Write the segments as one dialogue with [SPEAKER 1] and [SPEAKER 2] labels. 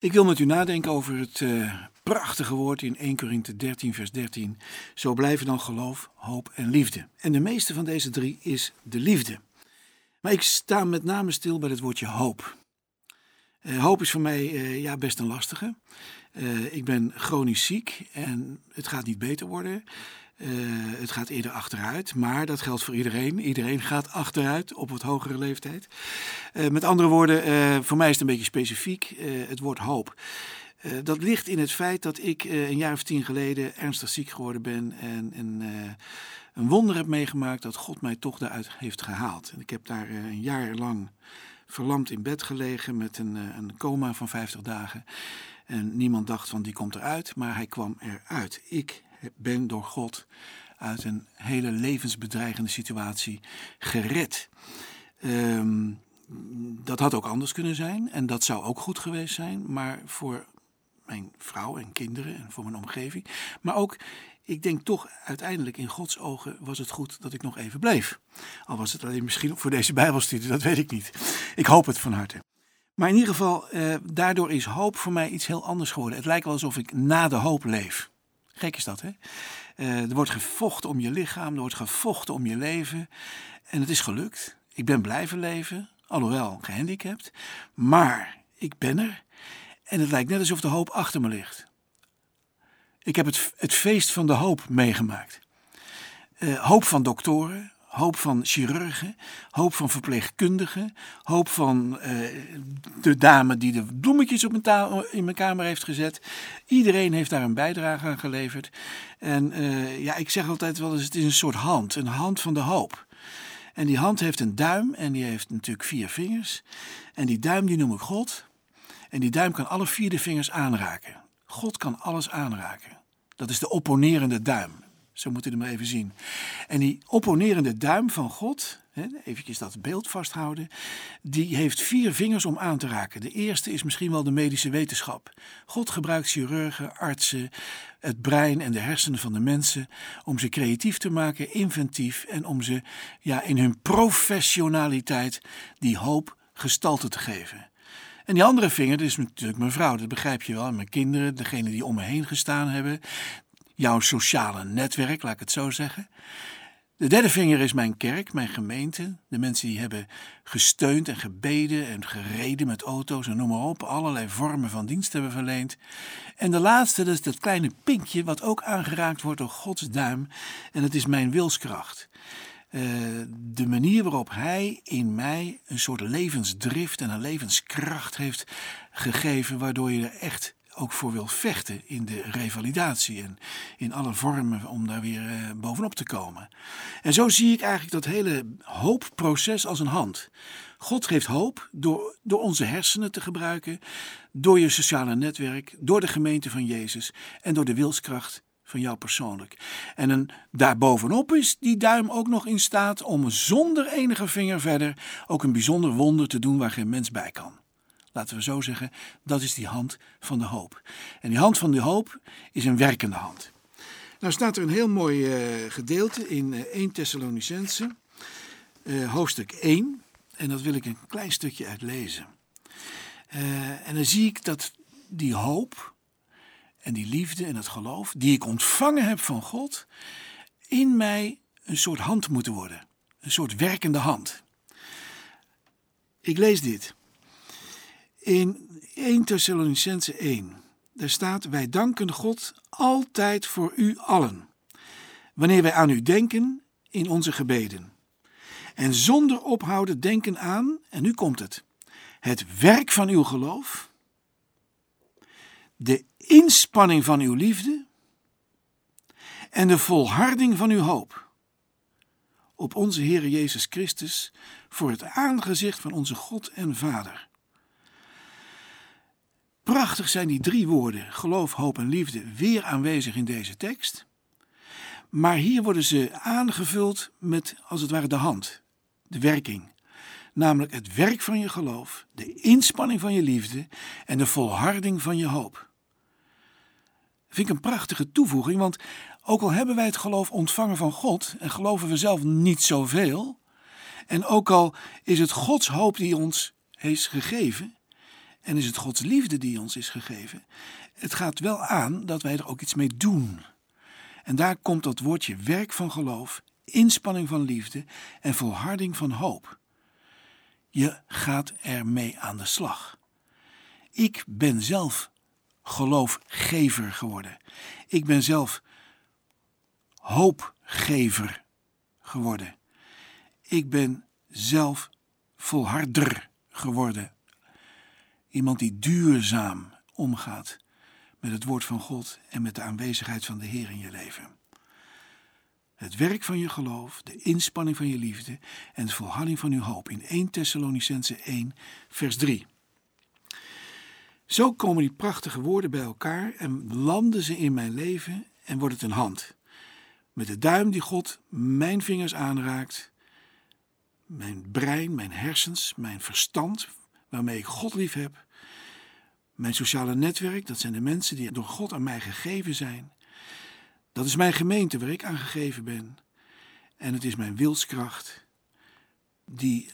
[SPEAKER 1] Ik wil met u nadenken over het uh, prachtige woord in 1 Korinthe 13, vers 13. Zo blijven dan geloof, hoop en liefde. En de meeste van deze drie is de liefde. Maar ik sta met name stil bij het woordje hoop. Uh, hoop is voor mij uh, ja, best een lastige. ik ben chronisch ziek en het gaat niet beter worden. Uh, het gaat eerder achteruit, maar dat geldt voor iedereen. Iedereen gaat achteruit op wat hogere leeftijd. Uh, met andere woorden, uh, voor mij is het een beetje specifiek, het woord hoop. dat ligt in het feit dat ik een jaar of tien geleden ernstig ziek geworden ben en, en een wonder heb meegemaakt dat God mij toch daaruit heeft gehaald. Ik heb daar een jaar lang verlamd in bed gelegen met een, een coma van 50 dagen. En niemand dacht van die komt eruit, maar hij kwam eruit. Ik ben door God uit een hele levensbedreigende situatie gered. Um, dat had ook anders kunnen zijn en dat zou ook goed geweest zijn, maar voor mijn vrouw en kinderen en voor mijn omgeving. Maar ook, ik denk toch uiteindelijk in Gods ogen was het goed dat ik nog even bleef. Al was het alleen misschien voor deze Bijbelstudie, dat weet ik niet. Ik hoop het van harte. Maar in ieder geval, eh, daardoor is hoop voor mij iets heel anders geworden. Het lijkt wel alsof ik na de hoop leef. Gek is dat, hè? Uh, er wordt gevochten om je lichaam, er wordt gevochten om je leven. En het is gelukt. Ik ben blijven leven, alhoewel gehandicapt. Maar ik ben er. En het lijkt net alsof de hoop achter me ligt. Ik heb het, het feest van de hoop meegemaakt. Uh, hoop van doktoren, hoop van chirurgen, hoop van verpleegkundigen, hoop van uh, de dame die de bloemetjes op mijn in mijn kamer heeft gezet. Iedereen heeft daar een bijdrage aan geleverd. En uh, ja, ik zeg altijd wel eens, het is een soort hand, een hand van de hoop. En die hand heeft een duim en die heeft natuurlijk vier vingers. En die duim die noem ik God. En die duim kan alle vier de vingers aanraken. God kan alles aanraken. Dat is de opponerende duim. Zo moet u hem maar even zien. En die opponerende duim van God, eventjes dat beeld vasthouden, die heeft vier vingers om aan te raken. De eerste is misschien wel de medische wetenschap. God gebruikt chirurgen, artsen, het brein en de hersenen van de mensen om ze creatief te maken, inventief en om ze ja, in hun professionaliteit die hoop gestalte te geven. En die andere vinger, dat is natuurlijk mijn vrouw, dat begrijp je wel. En mijn kinderen, degene die om me heen gestaan hebben jouw sociale netwerk, laat ik het zo zeggen. De derde vinger is mijn kerk, mijn gemeente. De mensen die hebben gesteund en gebeden en gereden met auto's en noem maar op. Allerlei vormen van dienst hebben verleend. En de laatste, dat is dat kleine pinkje wat ook aangeraakt wordt door Gods duim. En dat is mijn wilskracht. Uh, de manier waarop Hij in mij een soort levensdrift en een levenskracht heeft gegeven, waardoor je er echt ook voor wil vechten in de revalidatie en in alle vormen om daar weer eh, bovenop te komen. En zo zie ik eigenlijk dat hele hoopproces als een hand. God geeft hoop door, door onze hersenen te gebruiken, door je sociale netwerk, door de gemeente van Jezus en door de wilskracht van jou persoonlijk. En een, daarbovenop is die duim ook nog in staat om zonder enige vinger verder ook een bijzonder wonder te doen waar geen mens bij kan. Laten we zo zeggen, dat is die hand van de hoop. En die hand van de hoop is een werkende hand. Nou staat er een heel mooi uh, gedeelte in uh, 1 Thessalonicense, uh, hoofdstuk 1. En dat wil ik een klein stukje uitlezen. En dan zie ik dat die hoop en die liefde en het geloof, die ik ontvangen heb van God, in mij een soort hand moeten worden. Een soort werkende hand. Ik lees dit. In 1 Thessalonicense 1, daar staat: Wij danken God altijd voor u allen, wanneer wij aan u denken in onze gebeden. En zonder ophouden denken aan, en nu komt het, het werk van uw geloof, de inspanning van uw liefde en de volharding van uw hoop op onze Heer Jezus Christus voor het aangezicht van onze God en Vader. Prachtig zijn die drie woorden, geloof, hoop en liefde, weer aanwezig in deze tekst. Maar hier worden ze aangevuld met, als het ware, de hand, de werking. Namelijk het werk van je geloof, de inspanning van je liefde en de volharding van je hoop. Dat vind ik een prachtige toevoeging, want ook al hebben wij het geloof ontvangen van God en geloven we zelf niet zoveel, en ook al is het Gods hoop die ons heeft gegeven, en is het Gods liefde die ons is gegeven. Het gaat wel aan dat wij er ook iets mee doen. En daar komt dat woordje werk van geloof, inspanning van liefde en volharding van hoop. Je gaat ermee aan de slag. Ik ben zelf geloofgever geworden. Ik ben zelf hoopgever geworden. Ik ben zelf volharder geworden. Iemand die duurzaam omgaat met het woord van God en met de aanwezigheid van de Heer in je leven. Het werk van je geloof, de inspanning van je liefde en de volharding van uw hoop in 1 Thessalonicense 1, vers 3. Zo komen die prachtige woorden bij elkaar en landen ze in mijn leven en wordt het een hand. Met de duim die God mijn vingers aanraakt, mijn brein, mijn hersens, mijn verstand, waarmee ik God lief heb, mijn sociale netwerk, dat zijn de mensen die door God aan mij gegeven zijn. Dat is mijn gemeente waar ik aan gegeven ben. En het is mijn wilskracht die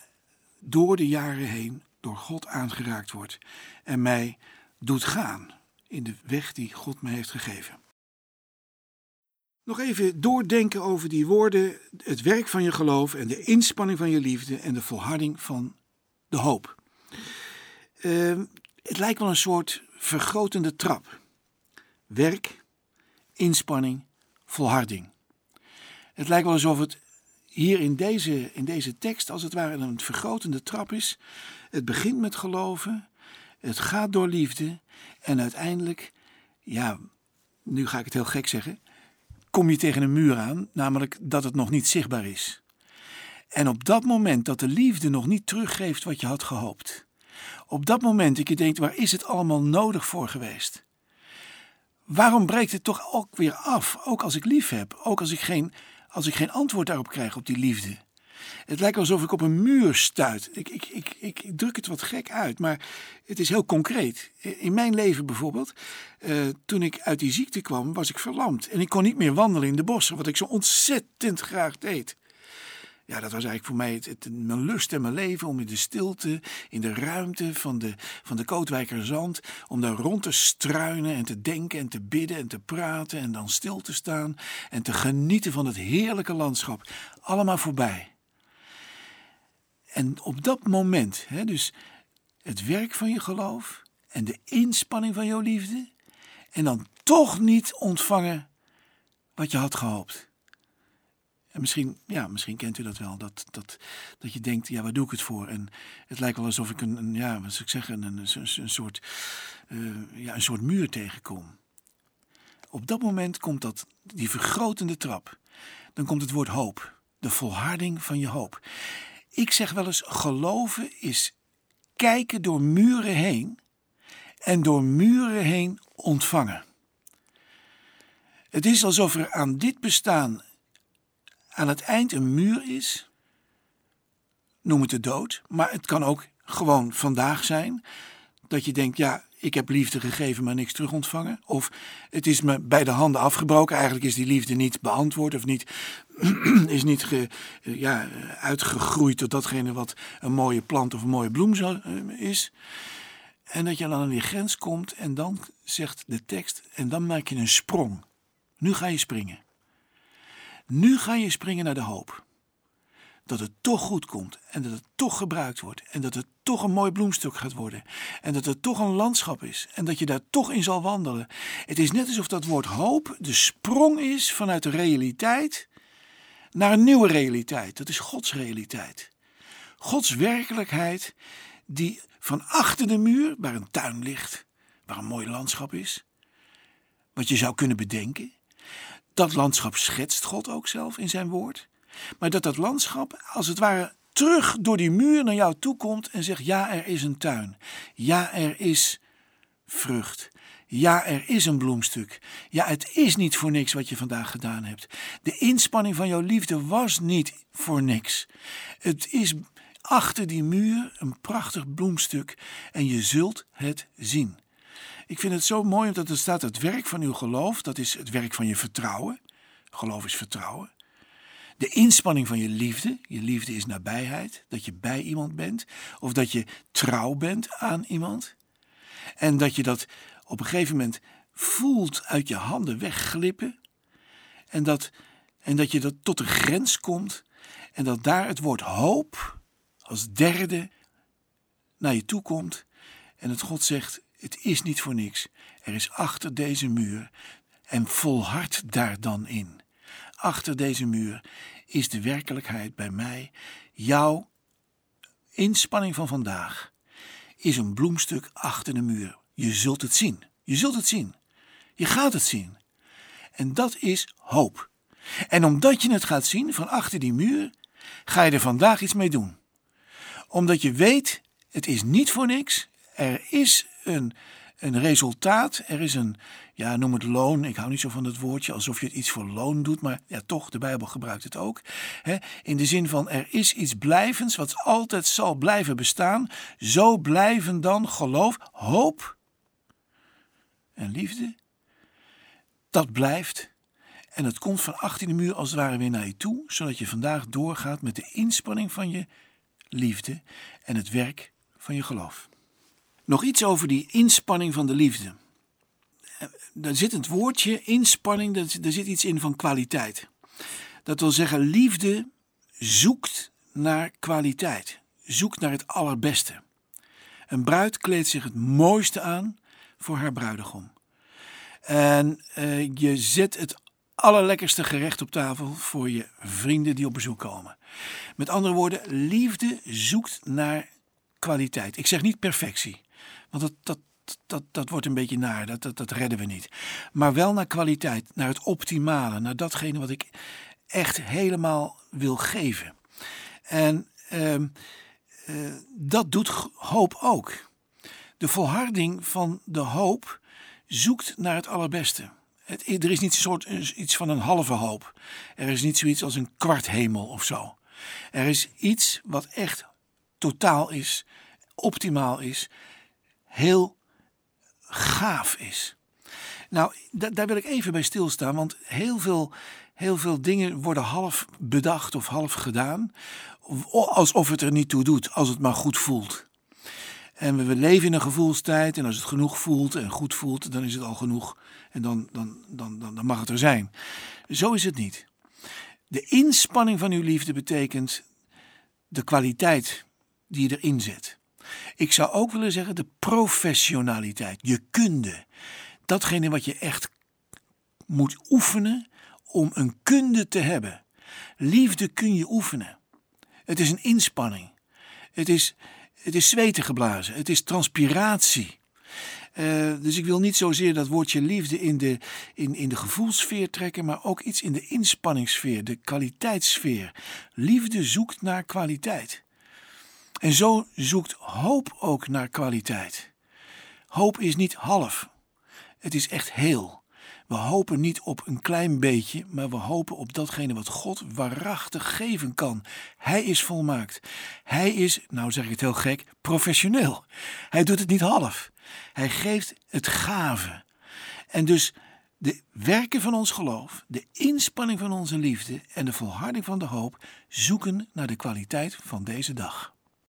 [SPEAKER 1] door de jaren heen door God aangeraakt wordt en mij doet gaan in de weg die God mij heeft gegeven. Nog even doordenken over die woorden, het werk van je geloof en de inspanning van je liefde en de volharding van de hoop. Uh, het lijkt wel een soort vergrotende trap. Werk, inspanning, volharding. Het lijkt wel alsof het hier in deze, in deze tekst als het ware een vergrotende trap is. Het begint met geloven, het gaat door liefde en uiteindelijk, ja, nu ga ik het heel gek zeggen, kom je tegen een muur aan, namelijk dat het nog niet zichtbaar is. En op dat moment dat de liefde nog niet teruggeeft wat je had gehoopt, op dat moment dat je denkt, waar is het allemaal nodig voor geweest? Waarom breekt het toch ook weer af, ook als ik lief heb, ook als ik geen, als ik geen antwoord daarop krijg op die liefde? Het lijkt alsof ik op een muur stuit. Ik, ik, ik, ik druk het wat gek uit, maar het is heel concreet. In mijn leven bijvoorbeeld, uh, toen ik uit die ziekte kwam, was ik verlamd. En ik kon niet meer wandelen in de bossen, wat ik zo ontzettend graag deed. Ja, dat was eigenlijk voor mij het, mijn lust en mijn leven om in de stilte, in de ruimte van de, van de Kootwijker Zand, om daar rond te struinen en te denken en te bidden en te praten en dan stil te staan en te genieten van het heerlijke landschap. Allemaal voorbij. En op dat moment, hè, dus het werk van je geloof en de inspanning van jouw liefde, en dan toch niet ontvangen wat je had gehoopt. En misschien, ja, misschien kent u dat wel, dat, dat, dat je denkt, ja, waar doe ik het voor? En het lijkt wel alsof ik een, ja, wat zou ik zeggen, een, een, een soort, uh, ja, een soort muur tegenkom. Op dat moment komt dat, die vergrotende trap. Dan komt het woord hoop, de volharding van je hoop. Ik zeg wel eens: geloven is kijken door muren heen en door muren heen ontvangen. Het is alsof er aan dit bestaan aan het eind een muur is. Noem het de dood, maar het kan ook gewoon vandaag zijn. Dat je denkt, ja, ik heb liefde gegeven, maar niks terug ontvangen. Of het is me bij de handen afgebroken. Eigenlijk is die liefde niet beantwoord of niet, is niet ja, uitgegroeid tot datgene wat een mooie plant of een mooie bloem eh, is. En dat je dan aan die grens komt en dan zegt de tekst, en dan maak je een sprong. Nu ga je springen. Nu ga je springen naar de hoop dat het toch goed komt en dat het toch gebruikt wordt en dat het toch een mooi bloemstuk gaat worden en dat het toch een landschap is en dat je daar toch in zal wandelen. Het is net alsof dat woord hoop de sprong is vanuit de realiteit naar een nieuwe realiteit. Dat is Gods realiteit. Gods werkelijkheid die van achter de muur, waar een tuin ligt, waar een mooi landschap is, wat je zou kunnen bedenken. Dat landschap schetst God ook zelf in zijn woord. Maar dat dat landschap als het ware terug door die muur naar jou toe komt en zegt: Ja, er is een tuin. Ja, er is vrucht. Ja, er is een bloemstuk. Ja, het is niet voor niks wat je vandaag gedaan hebt. De inspanning van jouw liefde was niet voor niks. Het is achter die muur een prachtig bloemstuk en je zult het zien. Ik vind het zo mooi omdat er staat het werk van uw geloof, dat is het werk van je vertrouwen. Geloof is vertrouwen. De inspanning van je liefde, je liefde is nabijheid, dat je bij iemand bent of dat je trouw bent aan iemand. En dat je dat op een gegeven moment voelt uit je handen wegglippen. En dat, en dat je dat tot een grens komt. En dat daar het woord hoop als derde naar je toe komt. En dat God zegt: Het is niet voor niks. Er is achter deze muur. En volhard daar dan in. Achter deze muur is de werkelijkheid bij mij. Jouw inspanning van vandaag is een bloemstuk achter de muur. Je zult het zien. Je zult het zien. Je gaat het zien. En dat is hoop. En omdat je het gaat zien van achter die muur, ga je er vandaag iets mee doen. Omdat je weet, het is niet voor niks. Er is een, een resultaat. Er is een, ja, noem het loon. Ik hou niet zo van het woordje alsof je het iets voor loon doet, maar ja, toch, de Bijbel gebruikt het ook. in de zin van er is iets blijvends wat altijd zal blijven bestaan. Zo blijven dan geloof, hoop en liefde. Dat blijft. En het komt van achter de muur als het ware weer naar je toe, zodat je vandaag doorgaat met de inspanning van je liefde en het werk van je geloof. Nog iets over die inspanning van de liefde. Daar zit het woordje inspanning, er zit iets in van kwaliteit. Dat wil zeggen, liefde zoekt naar kwaliteit, zoekt naar het allerbeste. Een bruid kleedt zich het mooiste aan voor haar bruidegom. En uh, je zet het allerlekkerste gerecht op tafel voor je vrienden die op bezoek komen. Met andere woorden, liefde zoekt naar kwaliteit. Ik zeg niet perfectie, want dat, dat, dat, dat wordt een beetje naar, dat, dat, dat redden we niet. Maar wel naar kwaliteit, naar het optimale, naar datgene wat ik echt helemaal wil geven. En uh, uh, dat doet hoop ook. De volharding van de hoop zoekt naar het allerbeste. Er is niet een soort, iets van een halve hoop. Er is niet zoiets als een kwart hemel of zo. Er is iets wat echt totaal is, optimaal is, heel gaaf is. Nou, daar wil ik even bij stilstaan, want heel veel, heel veel dingen worden half bedacht of half gedaan, alsof het er niet toe doet, als het maar goed voelt. En we leven in een gevoelstijd en als het genoeg voelt en goed voelt, dan is het al genoeg en dan, dan, dan, dan, dan mag het er zijn. Zo is het niet. De inspanning van uw liefde betekent de kwaliteit die je erin zet. Ik zou ook willen zeggen de professionaliteit, je kunde. Datgene wat je echt moet oefenen om een kunde te hebben. Liefde kun je oefenen. Het is een inspanning. Het is, het is zweten geblazen. Het is transpiratie. Uh, dus ik wil niet zozeer dat woordje liefde in de, in, in de gevoelsfeer trekken, maar ook iets in de inspanningssfeer, de kwaliteitssfeer. Liefde zoekt naar kwaliteit. En zo zoekt hoop ook naar kwaliteit. Hoop is niet half, het is echt heel. We hopen niet op een klein beetje, maar we hopen op datgene wat God waarachtig geven kan. Hij is volmaakt. Hij is, nou zeg ik het heel gek, professioneel. Hij doet het niet half. Hij geeft het gave. En dus de werken van ons geloof, de inspanning van onze liefde en de volharding van de hoop zoeken naar de kwaliteit van deze dag.